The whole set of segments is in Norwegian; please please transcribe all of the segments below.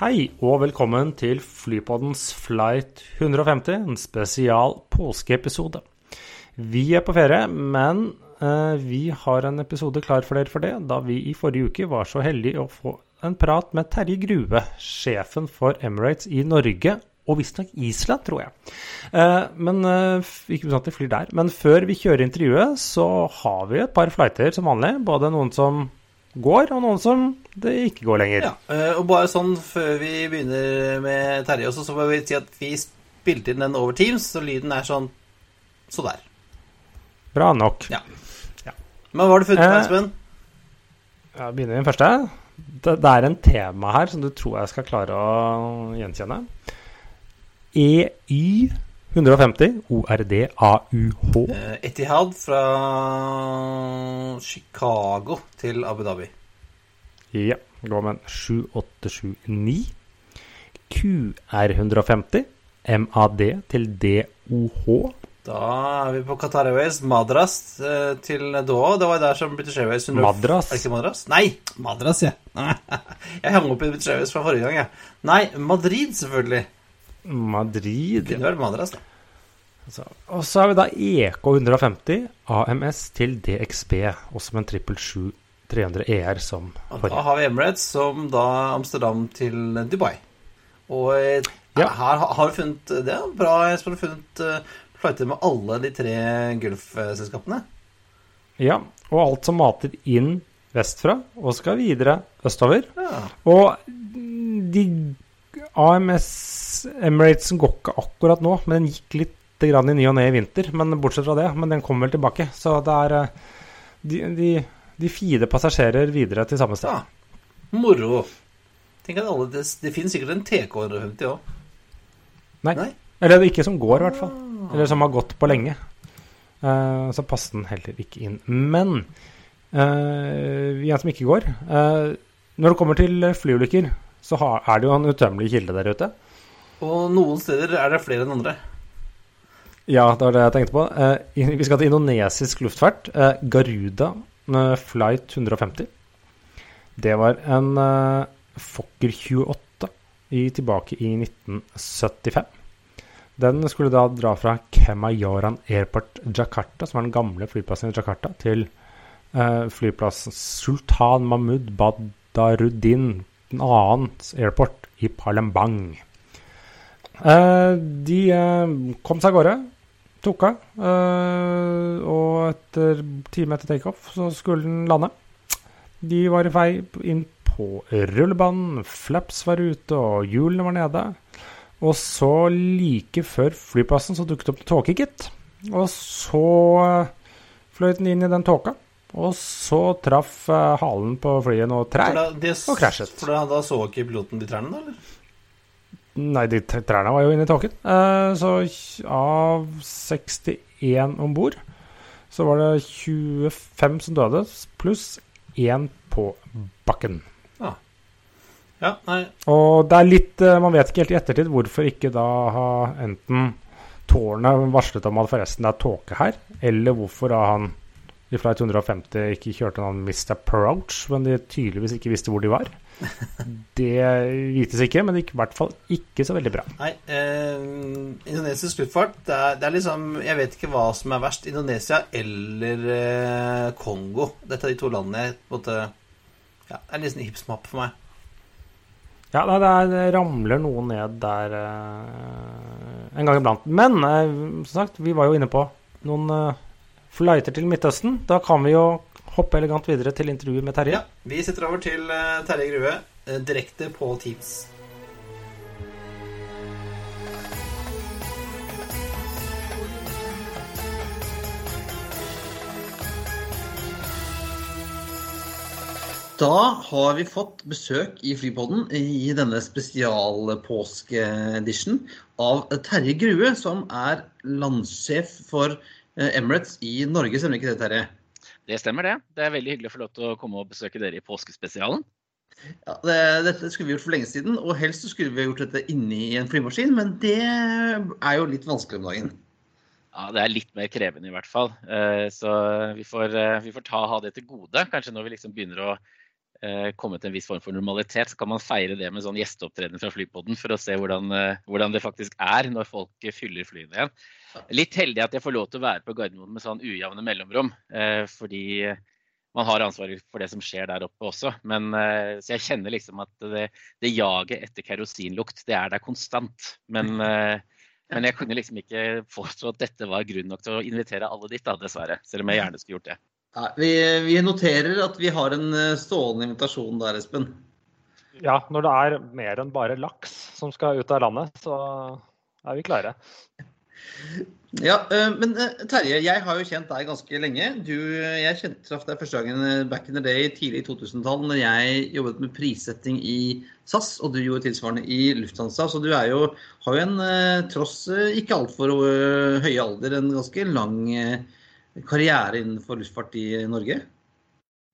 Hei og velkommen til Flypoddens Flight 150, en spesial påskeepisode. Vi er på ferie, men eh, vi har en episode klar for dere for det, da vi i forrige uke var så heldige å få en prat med Terje Grue, sjefen for Emirates i Norge, og visstnok Island, tror jeg. Eh, men eh, Ikke bestandig de flyr der. Men før vi kjører intervjuet, så har vi et par flighter som vanlig. Både noen som går, og noen som det ikke går lenger. Ja, eh, og bare sånn før vi begynner med Terje også, så må vi si at vi spilte inn den over Teams, så lyden er sånn så der. Bra nok. Ja. Ja. Men hva har du funnet, Eh, Espen? Jeg begynner med den første. Det, det er en tema her som du tror jeg skal klare å gjenkjenne. EY 150 ORDAUH. Eh, Etihad fra Chicago til Abu Dhabi. Ja, går med en 7879. QR150 MAD til DOH. Da er vi på Qatar Airways, Madras eh, til Doha. Det var der som British Airways 100 Madras? Er det ikke Madras? Nei! Madras, ja. jeg hang opp i British Airways fra forrige gang, jeg. Nei, Madrid, selvfølgelig. Madrid. Kunne vært Madras, da. Så, og så har vi da EK150 AMS til DXB, også med en 777 300 ER som Og da har vi Emirates som da Amsterdam til Dubai. Og eh, Ja. her har- du funnet Det er bra, Espen. Har funnet uh, flighter med alle de tre Gulf-selskapene? Ja, og alt som mater inn vestfra og skal videre østover. Ja. Og de AMS Emiratesen går ikke akkurat nå, men den gikk litt grann i ny og ne i vinter. Men bortsett fra det, men den kommer vel tilbake. Så det er eh, De, de, de fire passasjerer videre til samme sted. ja. Moro. Tenk at alle, Det, det finnes sikkert en TK150 òg. Nei. Nei? Eller ikke som går, i hvert fall. Eller som har gått på lenge. Uh, så passer den heller ikke inn. Men uh, en som ikke går uh, Når det kommer til flyulykker, så har, er det jo en utømmelig kilde der ute. Og noen steder er det flere enn andre. Ja, det var det jeg tenkte på. Eh, vi skal til indonesisk luftfart. Eh, Garuda med flight 150. Det var en eh, Fokker 28 i, tilbake i 1975. Den skulle da dra fra Kemayoran Airport Jakarta, som er den gamle flyplassen i Jakarta, til eh, flyplassen Sultan Mahmud Badarudin, en annen airport i Palembang. Eh, de eh, kom seg av gårde, tok av, eh, og etter time etter takeoff så skulle den lande. De var i vei inn på rullebanen, flaps var ute og hjulene var nede. Og så like før flyplassen så dukket opp en tåke, gitt. Og så fløy den inn i den tåka. Og så traff halen på flyet noe For trær. da, det, Og krasjet. For da, da så ikke piloten de trærne, da? eller? Nei, de trærne var jo inne i tåken. Eh, så av 61 om bord, så var det 25 som døde, pluss én på bakken. Ja, nei. Og det er litt eh, Man vet ikke helt i ettertid hvorfor ikke da ha enten tårnet varslet om at forresten det er tåke her, eller hvorfor da han i Flight 150 ikke kjørte noen Missed Approach, men de tydeligvis ikke visste hvor de var. Det vites ikke, men det gikk i hvert fall ikke så veldig bra. Nei, eh, indonesisk luftfart det er, det er liksom Jeg vet ikke hva som er verst. Indonesia eller eh, Kongo. Dette er de to landene jeg på en måte Ja, det er liksom hipsmap for meg. Ja, det, er, det ramler noe ned der eh, en gang iblant. Men eh, som sagt, vi var jo inne på noen eh, flighter til Midtøsten. Da kan vi jo hoppe elegant videre til intervjuet med Terje. Ja, Vi sitter over til eh, Terje Grue eh, direkte på Teams. Da har vi fått besøk i Flypodden i denne spesial-påske-edition av Terje Grue, som er landssjef for eh, Emirates i Norge. Stemmer ikke det, Terje? Det stemmer, det. Det er veldig hyggelig å få lov til å komme og besøke dere i påskespesialen. Ja, det, dette skulle vi gjort for lenge siden, og helst skulle vi gjort dette inni en flymaskin, men det er jo litt vanskelig om dagen. Ja, det er litt mer krevende i hvert fall. Eh, så vi får, eh, vi får ta, ha det til gode. Kanskje når vi liksom begynner å eh, komme til en viss form for normalitet, så kan man feire det med sånn gjesteopptreden fra Flypodden for å se hvordan, hvordan, det faktisk er når folk fyller flyene igjen. Litt heldig at jeg får lov til å være på Gardermoen med sånn ujevne mellomrom. Fordi man har ansvaret for det som skjer der oppe også. Men, så jeg kjenner liksom at det, det jaget etter kerosinlukt, det er der konstant. Men men jeg kunne liksom ikke påstå at dette var grunn nok til å invitere alle dit, da, dessverre. Selv om jeg gjerne skulle gjort det. Ja, vi, vi, noterer at vi har en eh, stående invitasjon der, Espen. Ja, når det er mer enn bare laks som skal ut av landet, så er vi klare. Ja, eh, men eh, Terje, jeg har jo kjent deg ganske lenge. Du, jeg kjente traff deg første gangen back in the day, tidlig i 2000-tallet, når jeg jobbet med prissetting i SAS, og du gjorde tilsvarende i Lufthansa. Så du jo, har jo en, tross ikke altfor høye alder, en ganske lang karriere innenfor luftfart i Norge?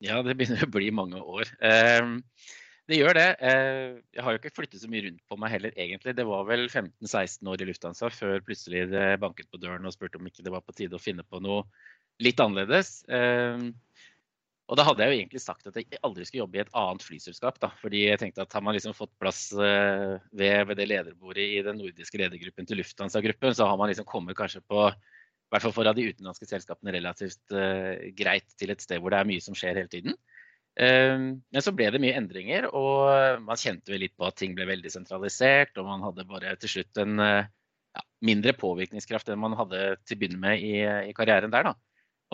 Ja, det begynner å bli mange år. Um det gjør det. Eh, jeg har jo ikke flyttet så mye rundt på meg heller, egentlig. Det var vel 15-16 år i Lufthansa før plutselig det banket på døren og spurte om ikke det var på tide å finne på noe litt annerledes. Eh, og da hadde jeg jo egentlig sagt at jeg aldri skulle jobbe i et annet flyselskap. Da, fordi jeg tenkte at har man liksom fått plass eh, ved, ved det lederbordet i den nordiske ledergruppen til Lufthansa-gruppen, så har man liksom kommet kanskje på hvert fall for de utenlandske selskapene relativt greit til et sted hvor det er mye som skjer hele tiden. Uh, men så ble det mye endringer, og man kjente vel litt på at ting ble veldig sentralisert. Og man hadde bare til slutt en uh, ja, mindre påvirkningskraft enn man hadde til å begynne med i, i, karrieren der. da.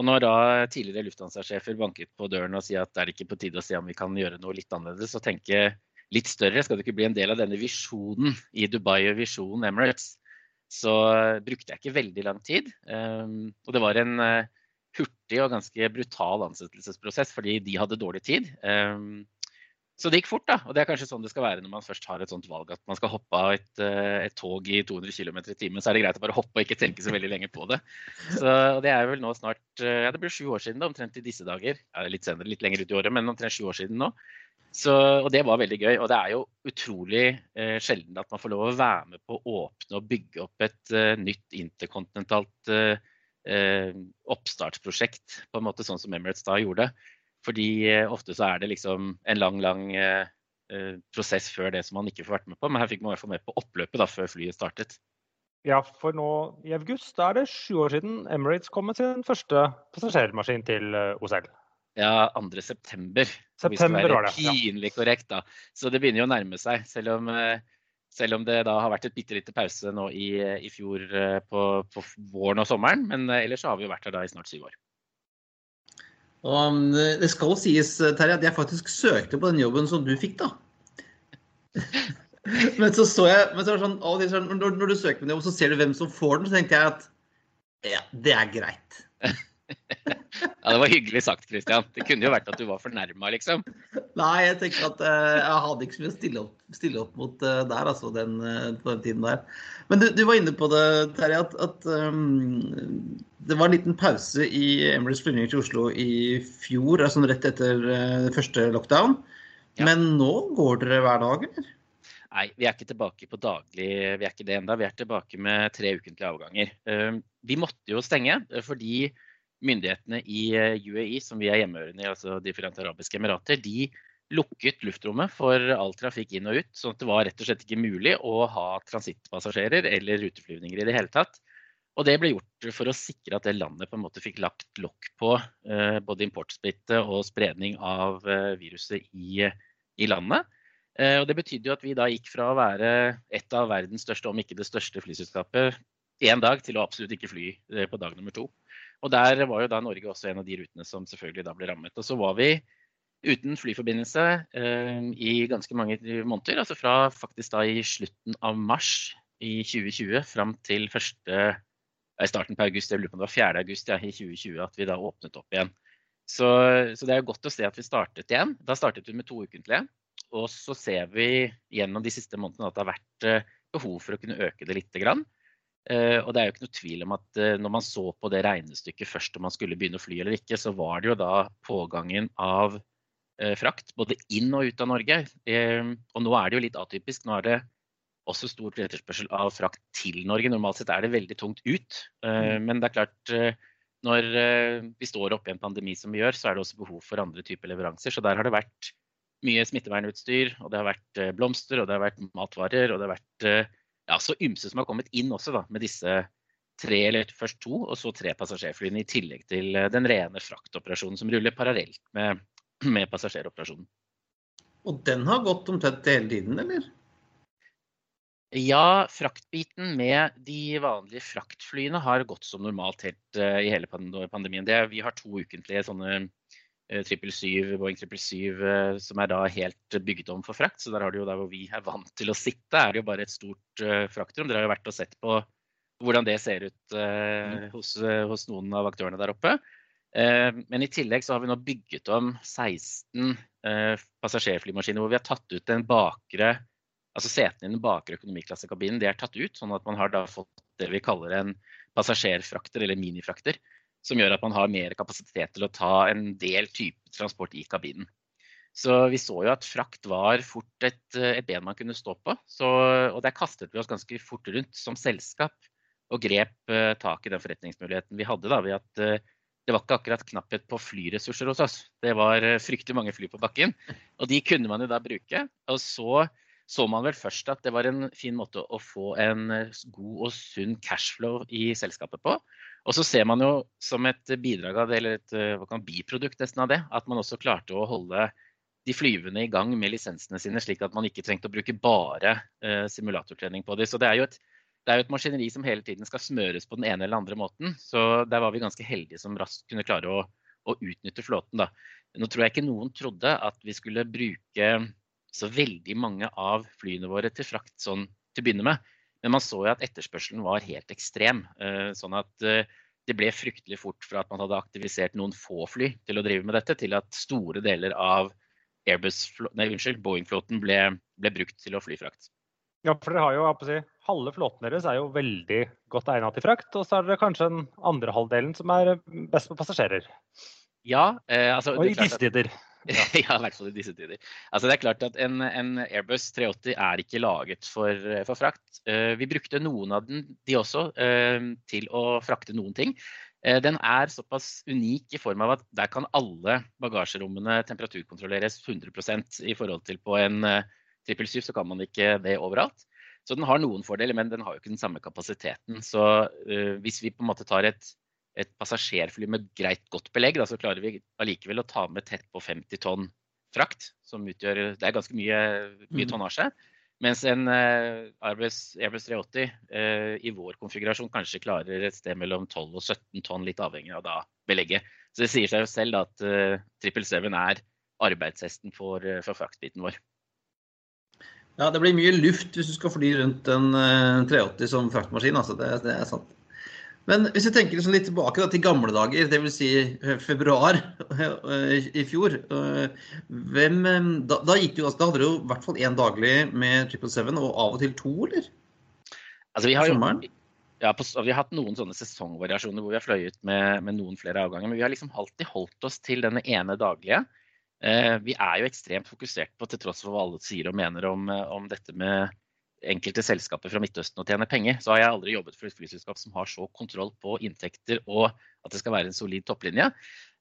Og når da tidligere Lufthansa-sjefer banket på døren og sier at det er ikke på tide å se om vi kan gjøre noe litt annerledes, og tenke litt større, skal du ikke bli en del av denne visjonen i Dubai og visjonen Emirates, så brukte jeg ikke veldig lang tid. Um, og det var en uh, hurtig og ganske brutal ansettelsesprosess fordi de hadde dårlig tid. Ehm, så det gikk fort, da. Og det er kanskje sånn det skal være når man først har et sånt valg at man skal hoppe av et, eh, et tog i 200 km i timen. Så er det greit å bare hoppe og ikke tenke så veldig lenge på det. Så det er vel nå snart eh, Ja, det blir sju år siden, da, omtrent i disse dager. Ja, litt senere, litt lenger ut i året, men omtrent sju år siden nå. Så, og det var veldig gøy. Og det er jo utrolig eh, sjelden at man får lov å være med på å åpne og bygge opp et eh, nytt interkontinentalt eh, eh, oppstartsprosjekt, på en måte sånn som Emirates da gjorde. Fordi eh, ofte så er det liksom en lang, lang eh, prosess før det som man ikke får vært med på. Men her fikk man i hvert fall med på oppløpet da, før flyet startet. Ja, for nå i august da er det sju år siden Emirates kom med sin første passasjermaskin til OCL. Ja, 2. september. September var det. Pinlig korrekt, da. Så det begynner jo å nærme seg. Selv om eh, selv om det da har vært et bitte lite pause nå i, i fjor eh, på, på, våren og sommeren. Men ellers ellers har vi jo vært her da i snart syv år. Og det skal sies, Terje, at jeg faktisk søkte på den jobben som du fikk, da. men så så jeg men så sånn, sånn, når, når, du søker på den jobben, så ser du hvem som får den, så tenkte jeg at ja, det er greit. Ja, Det var hyggelig sagt, Christian. Det kunne jo vært at du var fornærma, liksom. Nei, jeg tenker at uh, jeg hadde ikke så mye å stille opp, stille opp mot uh, der, altså, den, uh, på den tiden der. Men du, du, var inne på det, Terje, at, at um, det var en liten pause i Emirates flyvning til Oslo i fjor, altså rett etter første lockdown. Ja. Men nå går dere hver dag, eller? Nei, vi er ikke tilbake på daglig, vi er ikke det enda. Vi er tilbake med tre ukentlige avganger. Vi måtte jo stenge fordi myndighetene i eh, UAE, som vi er hjemmehørende i, altså De forente arabiske emirater, de lukket luftrommet for all trafikk inn og ut. sånn at det var rett og slett ikke mulig å ha transittpassasjerer eller ruteflyvninger i det hele tatt. Og det ble gjort for å sikre at det landet på en måte fikk lagt lokk på eh, både importsmitte og spredning av eh, viruset i, i landet. Eh, og det betydde jo at vi da gikk fra å være et av verdens største, om ikke det største flyselskapet, én dag til å absolutt ikke fly eh, på dag nummer to. Og der var jo da Norge også en av de rutene som selvfølgelig da ble rammet. Og så var vi uten flyforbindelse eh, i ganske mange måneder. Altså fra faktisk da i slutten av mars i 2020 fram til første, i starten på august, jeg lurer på om det var 4. august ja, i 2020 at vi da åpnet opp igjen. Så, så, det er godt å se at vi startet igjen. Da startet vi med to ukentlige. Og så ser vi gjennom de siste månedene at det har vært behov for å kunne øke det lite grann. Og det er jo ikke noe tvil om at når man så på det regnestykket først om man skulle begynne å fly eller ikke, så var det jo da pågangen av frakt både inn og ut av Norge. Og nå er det jo litt atypisk. Nå er det også stor etterspørsel av frakt til Norge. Normalt sett er det veldig tungt ut. Eh, mm. Men det er klart, eh, når eh, vi står oppe i en pandemi som vi gjør, så er det også behov for andre typer leveranser. Så der har det vært mye smittevernutstyr, og det har vært blomster, og det har vært matvarer, og det har vært ja, så ymse som har kommet inn også, da, med disse tre, eller først to, og så tre passasjerflyene, i tillegg til den rene fraktoperasjonen som ruller parallelt med, med passasjeroperasjonen. Og den har gått omtrent hele tiden, eller? Ja, fraktbiten med de vanlige fraktflyene har gått som normalt helt uh, i hele pandemien. Det, vi har to ukentlige sånne uh, 777, Boeing 777 uh, som er da helt bygget om for frakt. Så der har du jo der hvor vi er vant til å sitte, er det jo bare et stort uh, fraktrom. Dere har jo vært og sett på hvordan det ser ut mm. hos, hos, noen av aktørene der oppe. men i tillegg så har vi nå bygget om 16 passasjerflymaskiner hvor vi har tatt ut den bakre altså Setene i den bakre økonomiklassekabinen de er tatt ut, sånn at man har da fått det vi kaller en passasjerfrakter eller minifrakter. Som gjør at man har mer kapasitet til å ta en del type transport i kabinen. Så vi så jo at frakt var fort et, et ben man kunne stå på. Så, og der kastet vi oss ganske fort rundt som selskap og grep uh, tak i den forretningsmuligheten vi hadde. da, ved at uh, det var ikke akkurat knapphet på flyressurser hos oss. Det var uh, fryktelig mange fly på bakken. Og de kunne man jo da bruke. Og så så man vel først at det var en fin måte å få en eh, god og sunn cashflow i selskapet på. Og så ser man jo som et bidrag av det, eller et eh, biprodukt nesten av det, at man også klarte å holde de flyvende i gang med lisensene sine, slik at man ikke trengte å bruke bare eh, simulatortrening på dem. Så det er, jo et, det er jo et maskineri som hele tiden skal smøres på den ene eller andre måten. Så der var vi ganske heldige som raskt kunne klare å, å utnytte flåten. Da. Nå tror jeg ikke noen trodde at vi skulle bruke så veldig mange av flyene våre til frakt sånn til å begynne med. Men man så jo at etterspørselen var helt ekstrem. Eh, sånn at eh, det ble fryktelig fort fra at man hadde aktivisert noen få fly til å drive med dette, til at store deler av Boeing-flåten ble, ble, brukt til å fly frakt. Ja, for dere har jo, si, Halve flåten deres er jo veldig godt egnet til frakt, og så er det kanskje den andre halvdelen som er best på passasjerer. Ja, eh, altså, Og i disse tider. Ja. ja, i hvert fall i disse tider. Altså, det er klart at En, en Airbus 380 er ikke laget for, for frakt. Uh, vi brukte noen av den, de også, uh, til å frakte noen ting. Uh, den er såpass unik i form av at der kan alle bagasjerommene temperaturkontrolleres 100% i forhold til på en uh, 777 så kan man ikke det overalt. Så den har noen fordeler, men den har jo ikke den samme kapasiteten. Så hvis vi på en måte tar et et passasjerfly med greit godt belegg, da, så klarer vi allikevel å ta med tett på 50 tonn frakt. Som utgjør Det er ganske mye, mye mm. tonnasje. Mens en uh, Airbus, Airbus 380 uh, i vår konfigurasjon kanskje klarer et sted mellom 12 og 17 tonn, litt avhengig av da belegget. Så det sier seg jo selv da, at uh, 777 er arbeidshesten for, uh, for fraktbiten vår. Ja, det blir mye luft hvis du skal fly rundt en 380 som fraktmaskin. Altså det, det er sant. Men hvis vi tenker liksom litt tilbake da, til gamle dager, dvs. Si eh, februar eh, i fjor. Eh, hvem, da, da, gikk det jo, da hadde du i hvert fall én daglig med 777, og av og til to, eller? Altså, vi har jo ja, på, vi har hatt noen sånne sesongvariasjoner hvor vi har fløyet med, med, noen flere avganger. Men vi har liksom alltid holdt oss til denne ene daglige. Eh, vi er jo ekstremt fokusert på, til tross for hva alle sier og mener om, om dette med enkelte selskaper fra Midtøsten og tjener penger, så har jeg aldri jobbet for et flyselskap som har så kontroll på inntekter og at det skal være en solid topplinje.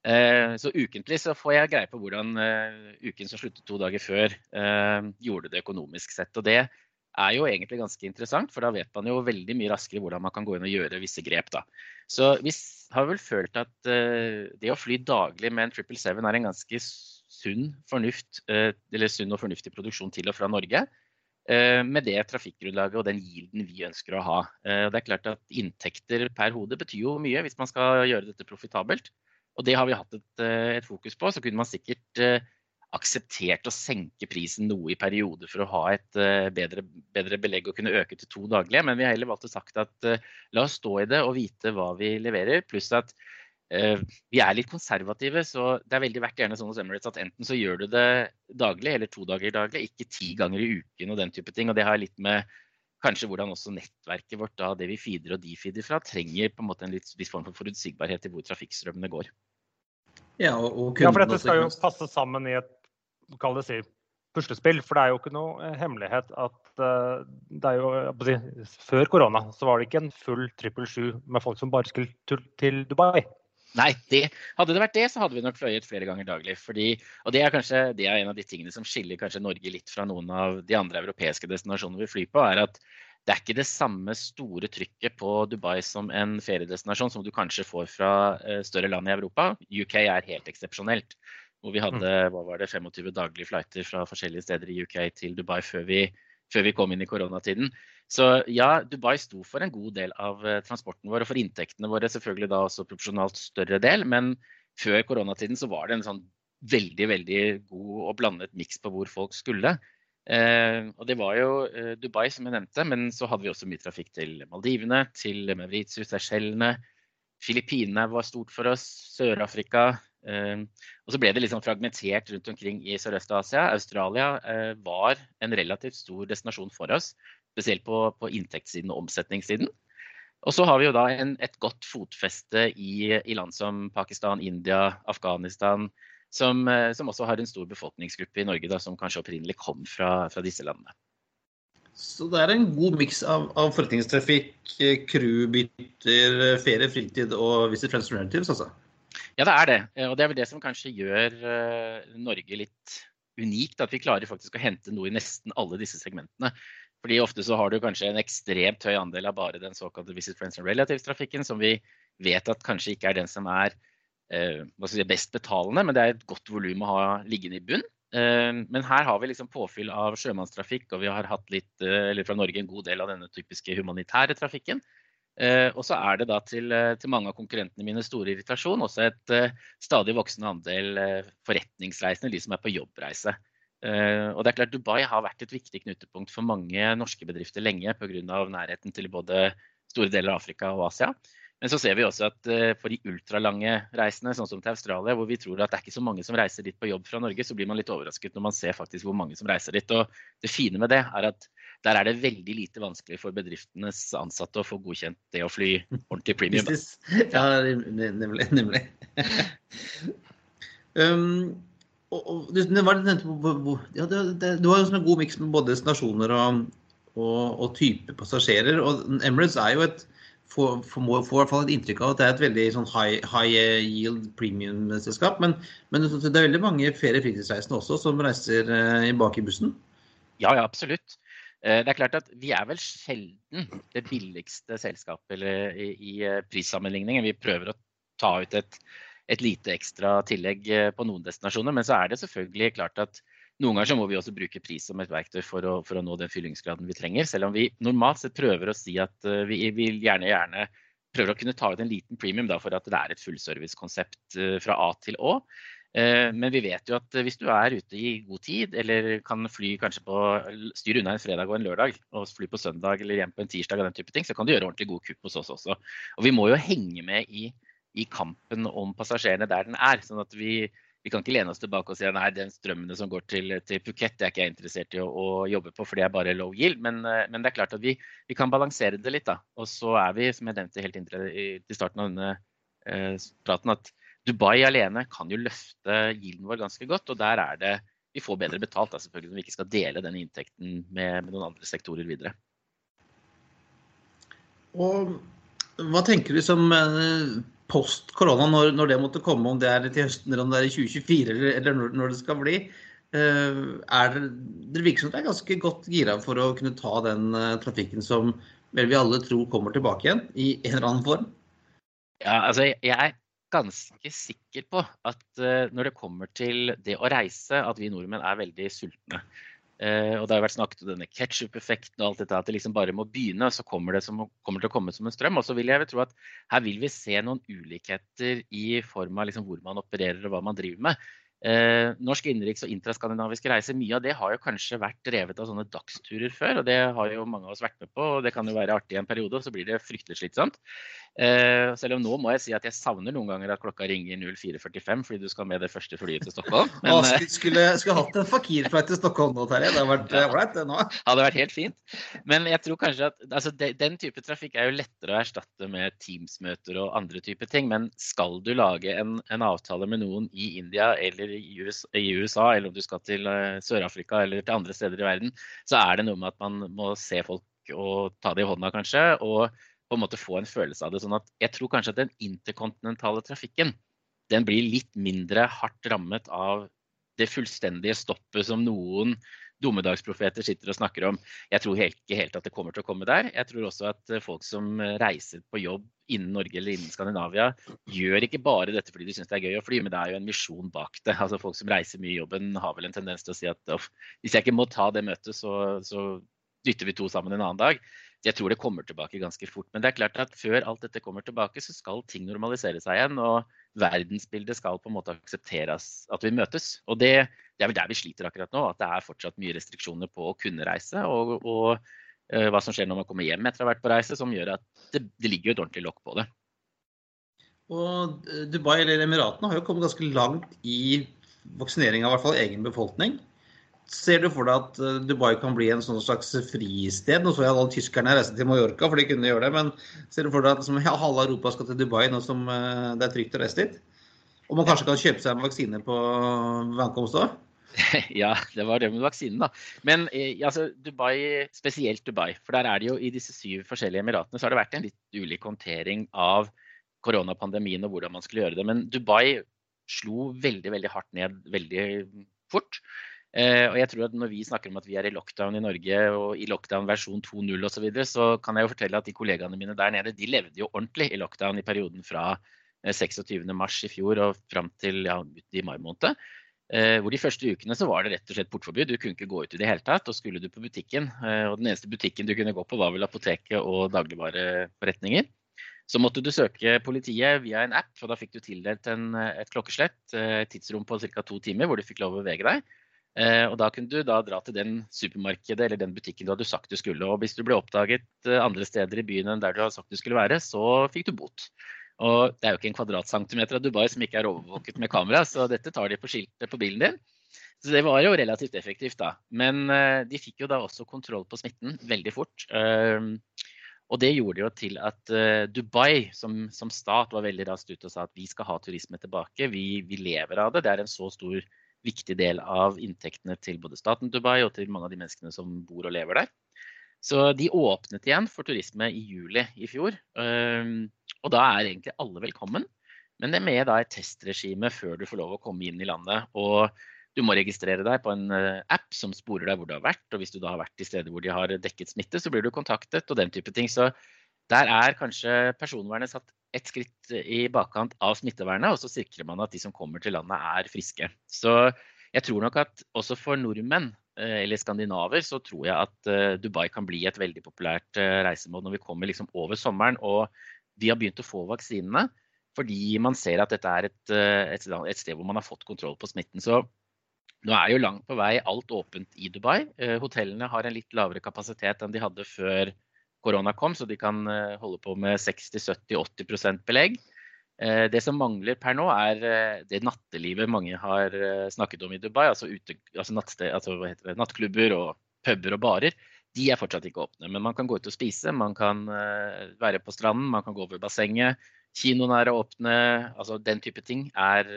Eh, så ukentlig så får jeg greie på hvordan eh, uken som sluttet to dager før, eh, gjorde det økonomisk sett. Og det er jo egentlig ganske interessant, for da vet man jo veldig mye raskere hvordan man kan gå inn og gjøre visse grep. da. Så vi har vel følt at det å fly daglig med en 777 er en ganske sunn, fornuft, eller sunn og fornuftig produksjon til og fra Norge. Eh, med det trafikkgrunnlaget og den gilden vi ønsker å ha. Eh, det er klart at Inntekter per hode betyr jo mye hvis man skal gjøre dette profitabelt. Og det har vi hatt et, eh, et fokus på. Så kunne man sikkert akseptert å senke prisen noe i perioder for å ha et bedre, bedre, belegg og kunne øke til to daglige. Men vi har heller valgt å sagt at la oss stå i det og vite hva vi leverer. Pluss at vi er litt konservative, så det er veldig verdt gjerne sånn hos Emirates at enten så gjør du det daglig eller to dager daglig, ikke ti ganger i uken og den type ting. Og det har litt med kanskje hvordan også nettverket vårt, da det vi feeder og de feeder fra, trenger på en måte en litt viss form for forutsigbarhet i hvor trafikkstrømmene går. Ja, og, og ja, for dette skal jo passe sammen i et kall det si, puslespill. For det er jo ikke noe eh, hemmelighet at uh, det er jo, Før korona så var det ikke en full trippel sju med folk som bare skulle til Dubai. Nei, det, hadde det vært det, så hadde vi nok fløyet flere ganger daglig. Fordi, og det er kanskje det er en av de tingene som skiller kanskje Norge litt fra noen av de andre europeiske destinasjonene vi flyr på, er at det er ikke det samme store trykket på Dubai som en feriedestinasjon som du kanskje får fra eh, større land i Europa. UK er helt eksepsjonelt. Hvor vi hadde mm. hva var det, 25 daglige flighter fra forskjellige steder i UK til Dubai før vi, før vi kom inn i koronatiden. Så ja, Dubai sto for en god del av eh, transporten vår, og for inntektene våre selvfølgelig da også proporsjonalt større del. Men før koronatiden så var det en sånn veldig, veldig god og blandet miks på hvor folk skulle. Eh, og det var jo eh, Dubai, som jeg nevnte, men så hadde vi også mye trafikk til Maldivene, til Mauritius, Seychellene. Filippinene var stort for oss, Sør-Afrika. Eh, og så ble det liksom fragmentert rundt omkring i Sørøst-Asia. Australia eh, var en relativt stor destinasjon for oss spesielt på, på inntektssiden og omsetningssiden. Og så har vi jo da en, et godt fotfeste i, i, land som Pakistan, India, Afghanistan, som, eh, som, også har en stor befolkningsgruppe i Norge da, som kanskje opprinnelig kom fra, fra disse landene. Så det er en god miks av, av forretningstrafikk, crewbytter, ferie, fritid og Visit Friends Relatives, altså? Ja, det er det. Og det er vel det som kanskje gjør Norge litt unikt. At vi klarer faktisk å hente noe i nesten alle disse segmentene. Fordi ofte så har du kanskje en ekstremt høy andel av bare den såkalte Visit Friends and Relatives-trafikken, som vi vet at kanskje ikke er den som er eh, si, best betalende, men det er et godt volum å ha liggende i bunn. Eh, men her har vi liksom påfyll av sjømannstrafikk, og vi har hatt litt, eh, eller fra Norge en god del av denne typiske humanitære trafikken. Eh, og så er det da til, eh, til, mange av konkurrentene mine store irritasjon også et eh, stadig voksende andel forretningsreisende, de som er på jobbreise. Uh, og det er klart Dubai har vært et viktig knutepunkt for mange norske bedrifter lenge pga. nærheten til både store deler av Afrika og Asia. Men så ser vi også at for de ultralange reisene, sånn som til Australia, hvor vi tror at det er ikke så mange som reiser dit på jobb fra Norge, så blir man litt overrasket når man ser faktisk hvor mange som reiser dit. Og det fine med det er at der er det veldig lite vanskelig for bedriftenes ansatte å få godkjent det å fly ordentlig premium. Ja, nemlig. nemlig. um, og, det, var, ja, det, det, det var en god miks med både destinasjoner og, og, og type passasjerer. Og Emirates er jo et får, i hvert fall et inntrykk av at det er et veldig sånn high, high yield premium-selskap. Men, men, det er veldig mange ferie- og fritidsreisende også som reiser eh, bak i bussen? Ja, ja, absolutt. Eh, det er klart at Vi er vel sjelden det billigste selskapet i, i eh, prissammenligningen. Vi prøver å ta ut et et lite ekstra tillegg eh, på noen destinasjoner. Men så er det selvfølgelig klart at noen ganger så må vi også bruke pris som et verktøy for å, for å nå den fyllingsgraden vi trenger. Selv om vi normalt sett prøver å si at uh, vi vil gjerne, gjerne prøver å kunne ta ut en liten premium da, for at det er et fullservice-konsept fra A til Å. Men vi vet jo at hvis du er ute i god tid, eller kan fly kanskje på styre unna en fredag og en lørdag, og fly på søndag eller hjem på en tirsdag, og den type ting, så kan du gjøre ordentlig god kupp hos oss også. Og vi må jo henge med i i kampen om passasjerene der den er. sånn at vi, vi kan ikke lene oss tilbake og si nei, den strømmene som går til, til Phuket, det er ikke jeg interessert i å, å, jobbe på, for det er bare low yield. Men, eh, men, det er klart at vi, vi, kan balansere det litt. da. Og så er vi, som jeg nevnte helt til starten av denne eh, praten, at Dubai alene kan jo løfte yielden vår ganske godt. Og der er det vi får bedre betalt, da, selvfølgelig, når vi ikke skal dele den inntekten med, med noen andre sektorer videre. Og hva tenker du som eh, post korona, når, når, det måtte komme, om det er til høsten eller om det er i 2024 eller, eller når, når, det skal bli, uh, er det, virker som det er ganske godt gira for å kunne ta den uh, trafikken som vel vi alle tror kommer tilbake igjen i en eller annen form? Ja, altså jeg er ganske sikker på at uh, når det kommer til det å reise, at vi nordmenn er veldig sultne. Eh, og det har vært snakket om denne ketsjup-effekten og alt dette, at det liksom bare må begynne, så kommer det som, kommer til å komme som en strøm. Og så vil jeg tro at her vil vi se noen ulikheter i form av liksom hvor man opererer og hva man driver med. Eh, norsk innenriks- og intraskandinaviske reiser, mye av det har jo kanskje vært drevet av sånne dagsturer før. Og det har jo mange av oss vært med på, og det kan jo være artig en periode, og så blir det fryktelig slitsomt. Eh, selv om nå må jeg si at jeg savner noen ganger at klokka ringer 04.45 fordi du skal med det første flyet til Stockholm. Men, Åh, skulle, skulle, skulle, hatt en fakir-flight til Stockholm nå, Terje. Det hadde vært ålreit, det nå. Hadde vært helt fint. Men jeg tror kanskje at altså, de, den type trafikk er jo lettere å erstatte med Teams-møter og andre typer ting. Men skal du lage en, en avtale med noen i India eller i USA, eller om du skal til uh, Sør-Afrika eller til andre steder i verden, så er det noe med at man må se folk og ta det i hånda, kanskje. og på en måte få en følelse av det. sånn at jeg tror kanskje at den interkontinentale trafikken den blir litt mindre hardt rammet av det fullstendige stoppet som noen dommedagsprofeter sitter og snakker om. Jeg tror helt, ikke helt at det kommer til å komme der. Jeg tror også at eh, folk som eh, reiser på jobb innen Norge eller innen Skandinavia, gjør ikke bare dette fordi de syns det er gøy å fly, men det er jo en misjon bak det. Altså Folk som reiser mye i jobben, har vel en tendens til å si at hvis jeg ikke må ta det møtet, så, så dytter vi to sammen en annen dag jeg tror det kommer tilbake ganske fort. Men det er klart at før alt dette kommer tilbake, så skal ting normalisere seg igjen. Og verdensbildet skal på en måte aksepteres at vi møtes. Og det, det er vel der vi sliter akkurat nå. At det er fortsatt mye restriksjoner på å kunne reise. Og, og uh, hva som skjer når man kommer hjem etter å ha vært på reise, som gjør at det, det ligger et ordentlig lokk på det. Og eh, Dubai eller Emiratene har jo kommet ganske langt i vaksinering av hvert fall egen befolkning. Ser du for deg at eh, Dubai kan bli en sånn slags fristed? Nå så jeg alle tyskerne reiste til Mallorca, for de kunne gjøre det. Men ser du for deg at liksom, halve Europa skal til Dubai nå som eh, det er trygt å reise dit? Og man kanskje kan kjøpe seg en vaksine på ankomst òg? Ja, det var det med vaksinen, da. Men eh, altså, Dubai, spesielt Dubai, for der er det jo i disse syv forskjellige emiratene så har det vært en litt ulik håndtering av koronapandemien og hvordan man skulle gjøre det. Men Dubai slo veldig, veldig hardt ned veldig fort. Eh, og jeg tror at Når vi snakker om at vi er i lockdown i Norge og i lockdown versjon 2.0 osv., så, videre, så kan jeg jo fortelle at de kollegaene mine der nede de levde jo ordentlig i lockdown i perioden fra 26.3 mars i fjor og fram til ja, i mai måned. Eh, hvor De første ukene så var det rett og slett portforbud. Du kunne ikke gå ut i det hele tatt. og Skulle du på butikken, og den eneste butikken du kunne gå på var vel apoteket og dagligvareforretninger, så måtte du søke politiet via en app, og da fikk du tildelt en, et klokkeslett, et tidsrom på ca. to timer hvor du fikk lov å bevege deg. Eh, og Da kunne du da dra til den supermarkedet eller den butikken du hadde sagt du skulle. og Hvis du ble oppdaget eh, andre steder i byen enn der du hadde sagt du skulle være, så fikk du bot. Og Det er jo ikke en kvadratcentimeter av Dubai som ikke er overvåket med kamera, så dette tar de på skiltet på bilen din. Så det var jo relativt effektivt, da. Men uh, de fikk jo da også kontroll på smitten veldig fort. Uh, og det gjorde jo til at Dubai som, som, stat var veldig raskt ute og sa at vi skal ha turisme tilbake. Vi, vi lever av det. Det er en så stor viktig del av inntektene til både staten Dubai og til mange av de menneskene som bor og lever der. Så de åpnet igjen for turisme i juli i fjor. Og da er egentlig alle velkommen. Men det er med et testregime før du får lov å komme inn i landet. Og du må registrere deg på en eh, app som sporer deg hvor du har vært. Og hvis du da har vært i steder hvor de har dekket smitte, så blir du kontaktet og den type ting. Så der er kanskje personvernet satt et skritt i bakkant av smittevernet, og så sikrer man at de som kommer til landet er friske. Så jeg tror nok at også for nordmenn, eh, eller skandinaver, så tror jeg at eh, Dubai kan bli et veldig populært eh, reisemål når vi kommer liksom over sommeren og vi har begynt å få vaksinene. Fordi man ser at dette er et, et, et sted hvor man har fått kontroll på smitten. Så nå er jo langt på vei alt åpent i Dubai. Hotellene har en litt lavere kapasitet enn de hadde før korona kom, så de kan eh, holde på med 60-70-80% belegg. Eh, det som mangler per nå, er eh, det nattelivet mange har snakket om i Dubai. Altså, ute, altså, nattsted, altså det, nattklubber og puber og barer. De er fortsatt ikke åpne. Men man kan gå ut og spise, man kan være på stranden, man kan gå over bassenget. Kinoene er åpne. altså Den type ting er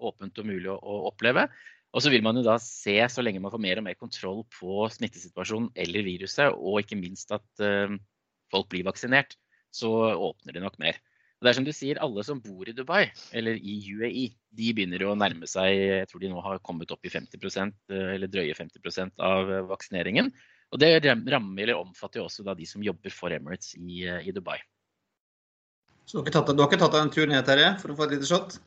åpent og mulig å oppleve. Og så vil man jo da se, så lenge man får mer og mer kontroll på smittesituasjonen eller viruset, og ikke minst at uh, folk blir vaksinert, så åpner det nok mer. Og det er som du sier, alle som bor i Dubai eller i UAE, de begynner å nærme seg Jeg tror de nå har kommet opp i 50 eh, eller drøye 50% av vaksineringen. Og det rammer eller omfatter jo også de som jobber for Emirates i, eh, i Dubai. Så du har, tatt, du har ikke tatt deg en tur ned, Terje, for å få et lite shot?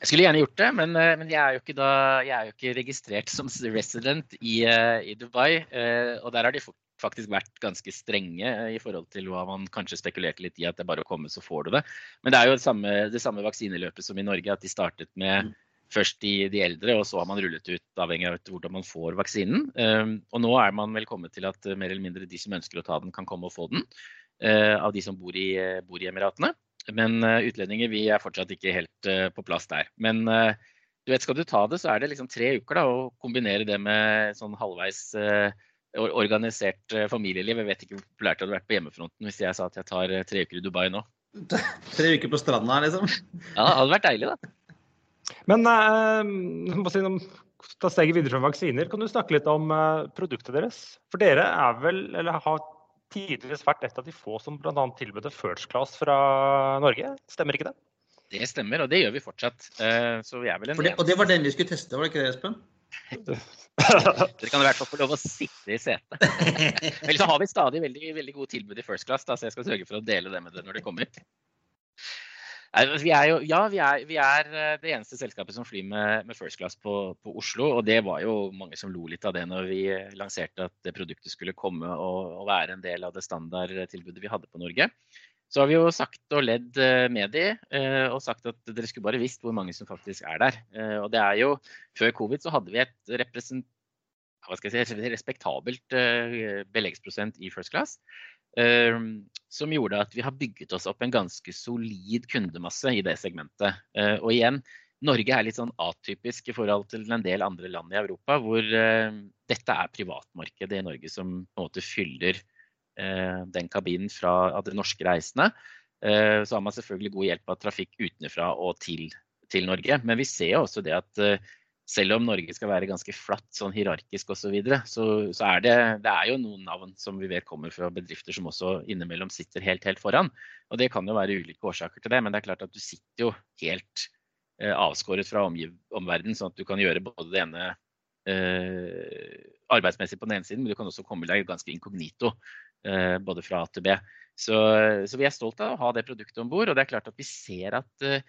Jeg skulle gjerne gjort det, men, eh, men jeg, er da, jeg, er jo ikke registrert som resident i, eh, i Dubai. Eh, og der har de faktisk vært ganske strenge i forhold til hva man kanskje spekulerte litt i, at det er bare å komme, så får du det. Men det er jo det samme, det samme vaksineløpet som i Norge, at de startet med mm. først de, de, eldre, og så har man rullet ut avhengig av hvordan man får vaksinen. Og nå er man vel kommet til at mer eller mindre de som ønsker å ta den, kan komme og få den. Av de som bor i, bor i Emiratene. Men utlendinger vi er fortsatt ikke helt på plass der. Men du vet, skal du ta det, så er det liksom tre uker da, å kombinere det med sånn halvveis organisert familieliv. Jeg vet ikke hvor populært det hadde vært på hjemmefronten hvis jeg sa at jeg tar tre uker i Dubai nå. Tre uker på stranda, liksom? Ja, det hadde vært deilig, da. Men eh, si ta steget videre fra vaksiner, kan du snakke litt om produktet deres? For dere er vel, eller har tidligere vært et av de få som bl.a. tilbød first class fra Norge, stemmer ikke det? Det stemmer, og det gjør vi fortsatt. Uh, så vi er vel en det, og det var den vi skulle teste, var det ikke det, Espen? Dere kan i hvert fall få lov å sitte i setet. Men så har vi stadig veldig, veldig gode tilbud i first class, da, så jeg skal sørge for å dele det med dere når det kommer. Vi er jo, ja, vi er, vi er, eh, det eneste selskapet som flyr med, med first class på, på, Oslo. Og det var jo mange som lo litt av det når vi lanserte at det produktet skulle komme og, og være en del av det standardtilbudet vi hadde på Norge. Så har vi jo sagt og ledd eh, med de, eh, og sagt at dere skulle bare visst hvor mange som faktisk er der. Og det er jo, Før covid så hadde vi et represent, si, respektabelt beleggsprosent i first class. Ehm, som gjorde at vi har bygget oss opp en ganske solid kundemasse i det segmentet. Eh, og igjen, Norge er litt sånn atypisk i forhold til en del andre land i Europa, hvor uh, dette er privatmarkedet i Norge som på en måte fyller uh, den kabinen fra de norske reisende. Så har man selvfølgelig god hjelp av trafikk utenfra og til, til Norge. Men vi ser også det at selv om Norge skal være ganske flatt sånn hierarkisk osv., så, videre, så så er det, det er jo noen navn som vi vet kommer fra bedrifter som også innimellom sitter helt, helt foran. Og det kan jo være ulike årsaker til det, men det er klart at du sitter jo helt eh, avskåret fra omverdenen, sånn at du kan gjøre både det ene eh, arbeidsmessig på den ene siden, men du kan også komme deg ganske inkognito eh, både fra A til B. Så, så, vi er stolt av å ha det produktet om bord. Og det er klart at vi ser at eh,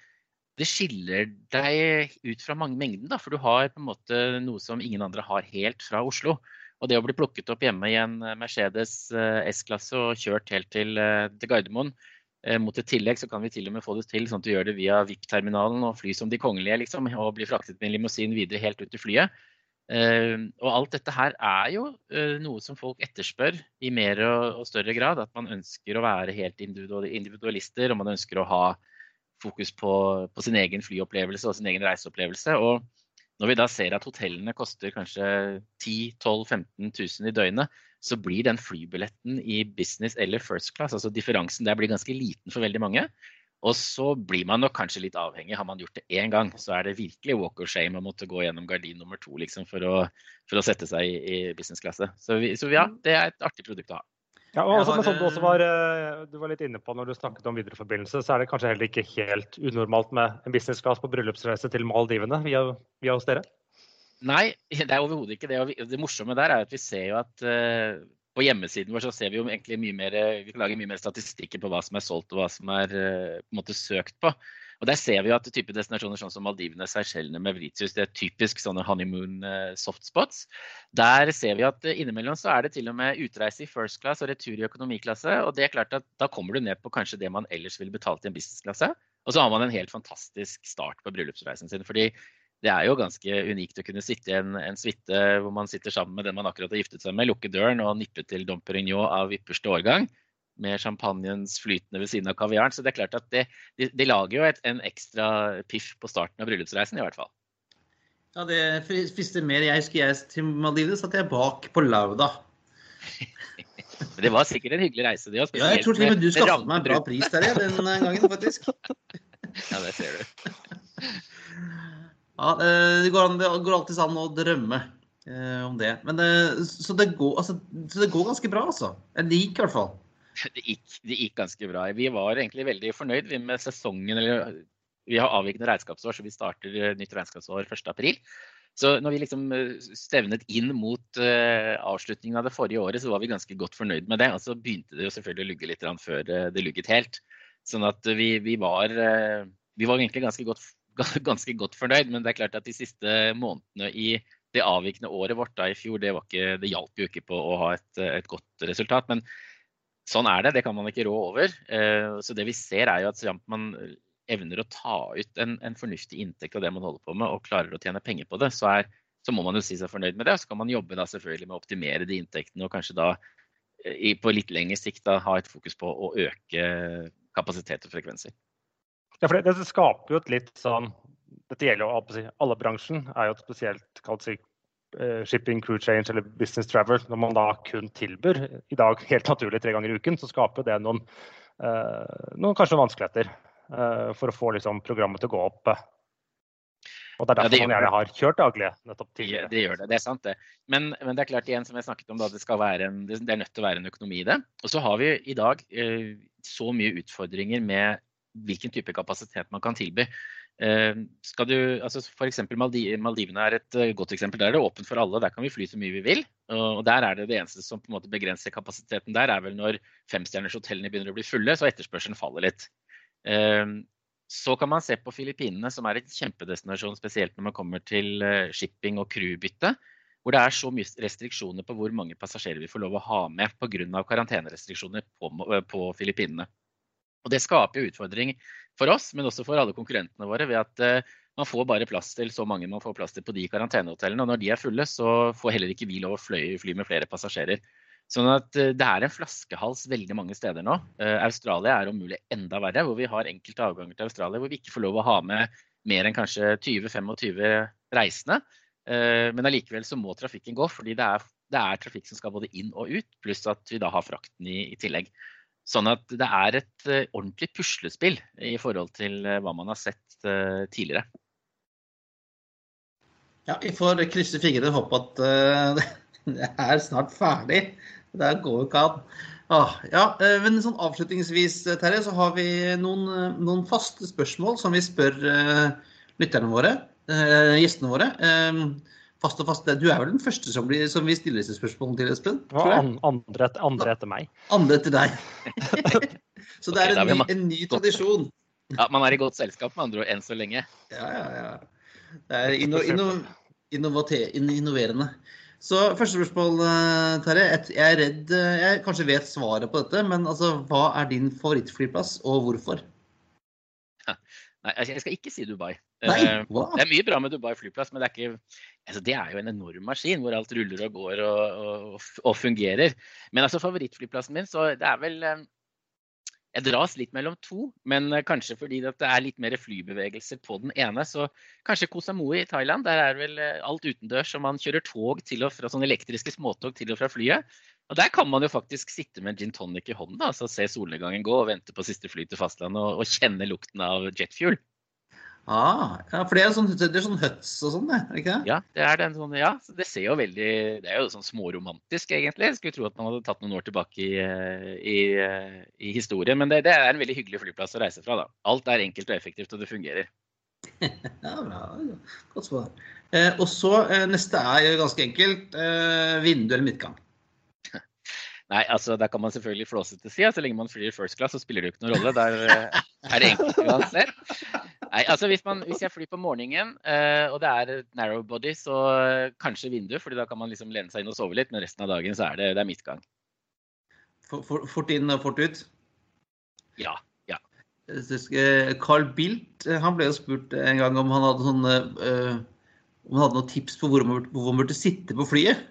det skiller deg ut fra mange mengden, da, for du har på en måte noe som ingen andre har helt fra Oslo. Og det å bli plukket opp hjemme i en eh, Mercedes eh, S-klasse og kjørt helt til, eh, til Gardermoen mot et tillegg, så kan vi til og med få det til sånn at du gjør det via VIP-terminalen og fly som de kongelige, liksom, og bli fraktet med en limousin videre helt ut til flyet. og alt dette her er jo noe som folk etterspør i mer og, større grad. At man ønsker å være helt individualister, og man ønsker å ha fokus på, på, sin egen flyopplevelse og sin egen reiseopplevelse. Og når vi da ser at hotellene koster kanskje 10 12 15 000 i døgnet, så blir den flybilletten i business eller first class, altså differansen der blir ganske liten for veldig mange. Og så blir man nok kanskje litt avhengig. Har man gjort det én gang, så er det virkelig walk of shame å måtte gå gjennom gardin nummer to liksom, for, å, for, å, sette seg i, i businessklasse. Så, så ja, det er et artig produkt å ha. Ja, og også, sånn, du også var, eh, du var litt inne på når du snakket om videreforbindelse, så er det kanskje heller ikke helt unormalt med en business class på bryllupsreise til Maldivene via, via hos dere? Nei, det er overhodet ikke det. Og det morsomme der er at vi ser jo at uh, på hjemmesiden vår så ser vi jo egentlig mye mer Vi kan lage mye mer statistikker på hva som er solgt og hva som er uh, på en måte søkt på. Og Der ser vi jo at type destinasjoner sånn som Maldivene, Seychellene, Mauritius, det er typisk sånne honeymoon eh, softspots. Der ser vi at eh, innimellom så er det til og med utreise i first class og retur i økonomiklasse. Og det er klart at da kommer du ned på kanskje det man ellers ville betalt i en businessklasse. Og så har man en helt fantastisk start på bryllupsreisen sin. fordi det er jo ganske unikt å kunne sitte i en, en suite hvor man sitter sammen med den man akkurat har giftet seg med, lukke døren og nippe til Dom Perignon av ypperste årgang med champagnens flytende ved siden av kaviaren. Så det er klart at det, de, de, lager jo et, en ekstra piff på starten av bryllupsreisen, i hvert fall. Ja, det frister mer. Jeg husker jeg til Maldivene, satt jeg bak på Lauda. Det var sikkert en hyggelig reise. Det, ja, jeg tror til og med du skaffet meg en bra pris der den gangen, faktisk. ja, det ser du. Ja, det går, an, det går alltid an å drømme eh, om det. Men, det, så, det går, altså, så det går ganske bra, altså. Jeg liker i hvert fall. det gikk, det gikk, ganske bra. Vi var egentlig veldig fornøyd med sesongen. Eller, vi har avvikende regnskapsår, så vi starter eh, nytt regnskapsår 1.4. Så når vi liksom eh, stevnet inn mot uh, avslutningen av det forrige året, så var vi ganske godt fornøyd med det. Og så begynte det jo selvfølgelig å lugge litt før det lugget helt. Sånn at vi, vi, var, uh, vi var egentlig ganske godt, ganske godt, fornøyd. Men det er klart at de siste månedene i det avvikende året vårt da i fjor, det, ikke, det hjalp jo ikke på å ha et, et godt resultat. Men sånn er det, det kan man ikke rå over. Eh, så det vi ser er jo at man evner å ta ut en, en, fornuftig inntekt av det man holder på med, og klarer å tjene penger på det, så, er, så, må man jo si seg fornøyd med det. Og så kan man jobbe da selvfølgelig med å optimere de inntektene og kanskje da i, på litt lengre sikt da, ha et fokus på å øke kapasitet og frekvenser. Ja, for det, det skaper jo et litt sånn Dette gjelder jo alle bransjen. er jo et spesielt kalt eh, shipping, crew change eller business travel. Når man da kun tilbyr i dag helt naturlig tre ganger i uken, så skaper det noen, eh, noen kanskje vanskeligheter eh, for å få liksom, programmet til å gå opp. Og Det er derfor ja, det man gjerne har kjørt daglig. nettopp tidligere. Det, det gjør det, det er sant det. Men, men, det er klart igjen, som jeg snakket om, da, det, en, det, er nødt til å være en økonomi i det. Og så har vi i dag eh, så mye utfordringer med hvilken type kapasitet man kan tilby. Eh, skal du, altså F.eks. Maldivene er et eh, godt eksempel. Der er det åpent for alle. Der kan vi fly så mye vi vil. Og der er det det eneste som på en måte begrenser kapasiteten der, er vel når femstjernershotellene begynner å bli fulle, så etterspørselen faller litt. Eh, så kan man se på Filippinene, som er et kjempedestinasjon, spesielt når man kommer til shipping og crewbytte. Hvor det er så mye restriksjoner på hvor mange passasjerer vi får lov å ha med pga. karantenerestriksjoner på, på Filippinene. Og Det skaper jo utfordring for oss, men også for alle konkurrentene våre. ved at uh, man får bare plass til så mange man får plass til på de karantenehotellene. Og når de er fulle, så får heller ikke vi lov å fly, fly med flere passasjerer. Sånn at uh, Det er en flaskehals veldig mange steder nå. Uh, Australia er om mulig enda verre, hvor vi har enkelte avganger til Australia hvor vi ikke får lov å ha med mer enn kanskje 20-25 reisende. Men allikevel så må trafikken gå, fordi det er, det er, trafikk som skal både inn og ut, pluss at vi da har frakten i, i tillegg. Sånn at det er et uh, ordentlig puslespill i forhold til uh, hva man har sett uh, tidligere. Ja, vi får krysse fingrene og håpe at det er snart ferdig. Det går jo ikke an. Ah, ja, men sånn avslutningsvis, Terje, så har vi noen, noen faste spørsmål som vi spør lytterne våre, gjestene våre fast og fast. Du er vel den første som, blir, som vi stiller disse spørsmålene til, Espen? Ja, andre, andre, etter meg. Andre etter deg. så det er en, ny, en ny tradisjon. Ja, Man er i godt selskap med andre ord enn så lenge. Ja, ja, ja. Det er inno, inno, innoverende. Så første spørsmål, eh, Terje. Jeg er redd eh, jeg kanskje vet svaret på dette, men altså, hva er din favorittflyplass, og hvorfor? Nei, altså, jeg skal ikke si Dubai. Nei, eh, det er mye bra med Dubai flyplass, men det er, ikke, altså det er jo en enorm maskin hvor alt ruller og går og, og, og fungerer. Men altså favorittflyplassen min, så det er vel eh, Jeg dras litt mellom to, men eh, kanskje fordi det er litt mer flybevegelser på den ene. Så kanskje Koh Samui i Thailand. Der er vel alt utendørs, og man kjører tog til og fra sånne elektriske småtog til og fra flyet. Og Der kan man jo faktisk sitte med en gin tonic i hånden, altså se solnedgangen gå og vente på siste fly til fastlandet og, og kjenne lukten av jetfuel. Ah, ja, for det er sånn, det er sånn huts og sånn, det? ikke det? Ja, det er den sånn, ja, det ser jo veldig Det er jo sånn småromantisk, egentlig. Jeg skulle tro at man hadde tatt noen år tilbake i, i, i historien. Men det, det, er en veldig hyggelig flyplass å reise fra. da. Alt er enkelt og effektivt, og det fungerer. ja, bra. Godt svar. Eh, og så eh, neste er ganske enkelt. Eh, vindu eller midtgang? Nei, altså der kan man selvfølgelig flåsete si at så lenge man flyr first class, så spiller det jo ikke noen rolle. Der eh, er det enkelt uansett. Nei, altså hvis, man, hvis jeg flyr på morgenen uh, og det er narrow body, så uh, kanskje vindu, fordi da kan man liksom lene seg inn og sove litt. Men resten av dagen så er det, det er midtgang. For, for, fort inn og fort ut? Ja. ja. Carl Bildt han ble jo spurt en gang om han hadde sånne uh, om han hadde noen tips på hvor man, hvor man burde sitte på flyet.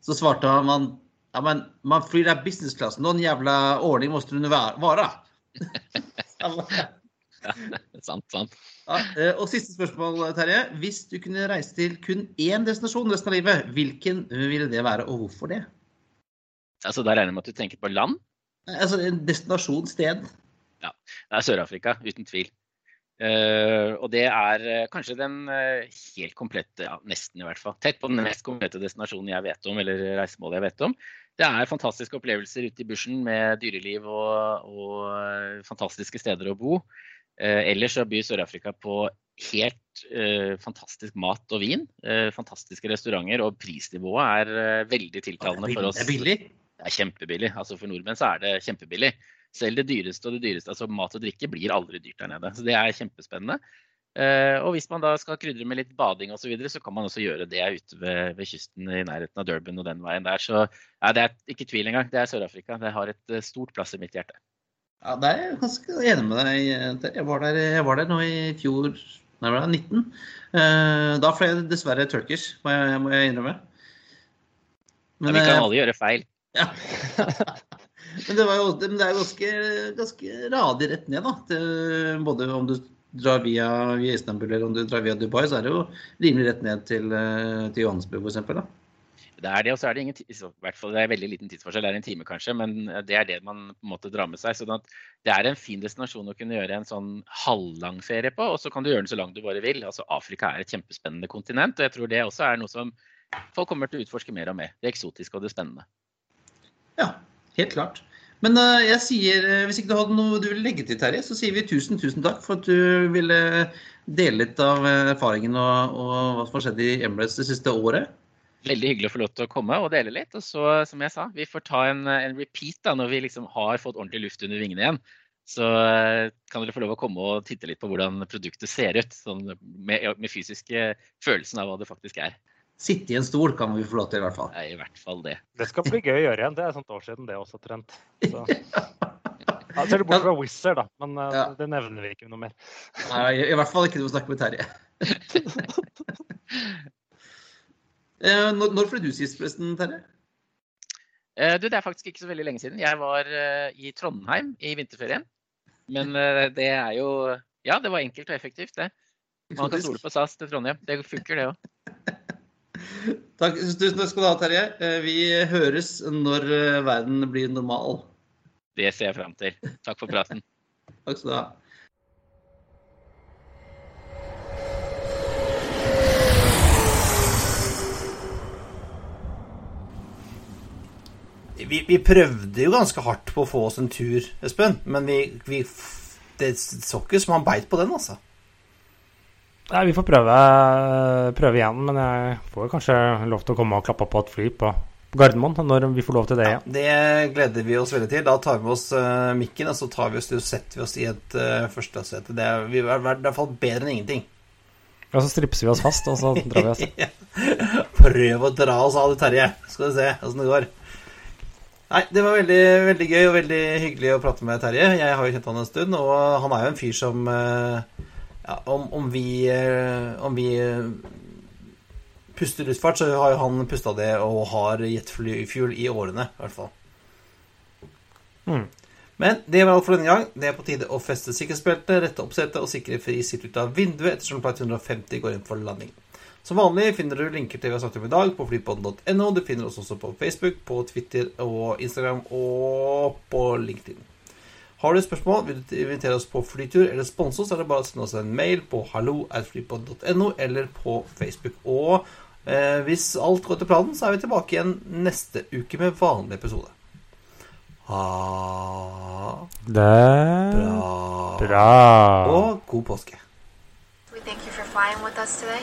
Så svarte han man ja, men man flyr der businessklassen. Noen jævla ordning måste det være. ja, sant, sant. Ja, eh, og siste spørsmål, Terje. Hvis du kunne reise til kun én destinasjon resten av livet, hvilken ville det være, og hvorfor det? Altså, Da regner jeg med at du tenker på land? Altså en destinasjon, sted. Ja, det er Sør-Afrika, uten tvil. Uh, og det er uh, kanskje den uh, helt komplette, ja, nesten i hvert fall, tett på den mest komplette destinasjonen jeg vet om, eller reisemålet jeg vet om. Det er fantastiske opplevelser ute i bushen med dyreliv og, og fantastiske steder å bo. Ellers så byr Sør-Afrika på helt fantastisk mat og vin. fantastiske restauranter, og prisnivået er veldig tiltalende for oss. Det er billig? Det er kjempebillig. Altså For nordmenn så er det kjempebillig. Selv det dyreste og det dyreste, altså mat og drikke, blir aldri dyrt der nede. Så det er kjempespennende. Uh, og hvis man da skal krydre med litt bading osv., så, videre, så kan man også gjøre det ute ved, ved, kysten i nærheten av Durban og den veien der. Så ja, det er ikke tvil engang. Det er Sør-Afrika. Det har et uh, stort plass i mitt hjerte. Ja, det er jeg ganske enig med deg. Jeg var der, jeg var der nå i fjor, nei, var 19. Uh, da fløy jeg dessverre turkish, må jeg, må jeg innrømme. Men, ja, vi kan alle gjøre feil. Ja. Men det, jo, men det er ganske, ganske radig rett ned, da. Til, både om du drar via, via, Istanbul eller om du drar via Dubai, så er det jo rimelig rett ned til, eh, til Johannesburg f.eks. Det er det, og så er det ingen i hvert fall det er veldig liten tidsforskjell, det er en time kanskje, men det er det man på en måte drar med seg. Så det er en fin destinasjon å kunne gjøre en sånn halvlang ferie på, og så kan du gjøre den så langt du bare vil. Altså Afrika er et kjempespennende kontinent, og jeg tror det også er noe som folk kommer til å utforske mer og mer. Det eksotiske og det spennende. Ja, helt klart. Men uh, jeg sier, uh, hvis ikke du hadde noe du ville legge til, Terje, så sier vi tusen, tusen takk for at du ville dele litt av erfaringen og, og, hva som har skjedd i Emirates det siste året. Veldig hyggelig å få lov til å komme og dele litt. Og så, som jeg sa, vi får ta en, en repeat da, når vi liksom har fått ordentlig luft under vingene igjen. Så kan dere få lov å komme og titte litt på hvordan produktet ser ut. Sånn med, med fysiske følelsen av hva det faktisk er. Sitte i en stol kan vi få lov til, i hvert fall. Ja, i hvert fall det. Det skal bli gøy å gjøre igjen. Det er et sånt år siden, det også, Trent. Så. Ja, ser du bort fra Wizz da, men uh, ja. det nevner vi ikke noe mer. Nei, I hvert fall ikke noe å snakke med Terje. uh, når, når fløy du sist, forresten, Terje? Uh, du, det er faktisk ikke så veldig lenge siden. Jeg var i Trondheim i vinterferien. Men det er jo Ja, det var enkelt og effektivt, det. Man kan stole på SAS til Trondheim. Det funker, det òg. Takk, Tusen takk skal du ha, Terje. Eh, vi høres når eh, verden blir normal. Det ser jeg fram til. Takk for praten. takk skal du ha. Vi, vi, prøvde jo ganske hardt på å få oss en tur, Espen. Men vi, vi det så ikke som han beit på den, altså. Nei, Vi får prøve, prøve, igjen, men jeg får kanskje lov til å komme og klappe på et fly på Gardermoen når vi får lov til det igjen. Ja, det gleder vi oss veldig til. Da tar vi med oss uh, mikken og så tar vi oss, setter vi oss i et uh, førstesete. Det er, i hvert fall bedre enn ingenting. Ja, så stripser vi oss fast, og så drar vi oss. Prøv å dra oss av, det, Terje. Skal vi se åssen det går. Nei, det var veldig, veldig gøy og veldig hyggelig å prate med Terje. Jeg har jo kjent han en stund, og han er jo en fyr som uh, ja, om, om, vi, eh, om vi eh, puster luftfart, så har jo han pusta det og har jetfuel i årene, i hvert fall. Mm. Men det var alt for denne gang. Det er på tide å feste sikkerhetsbeltet, rette opp setet og sikre fri sitt ut av vinduet ettersom flight 150 går inn for landing. Som vanlig finner du linker til vi har snakket om i dag på flypodden.no. Du finner oss også på Facebook, på Twitter og Instagram og på LinkedIn. Har du spørsmål, vil du invitere oss på flytur eller sponse oss, er det bare å sende oss en mail på hallo.flypod.no eller på Facebook. Og eh, hvis alt går til planen, så er vi tilbake igjen neste uke med vanlig episode. Ha det bra. bra. Og god påske. We thank you for flying with us today.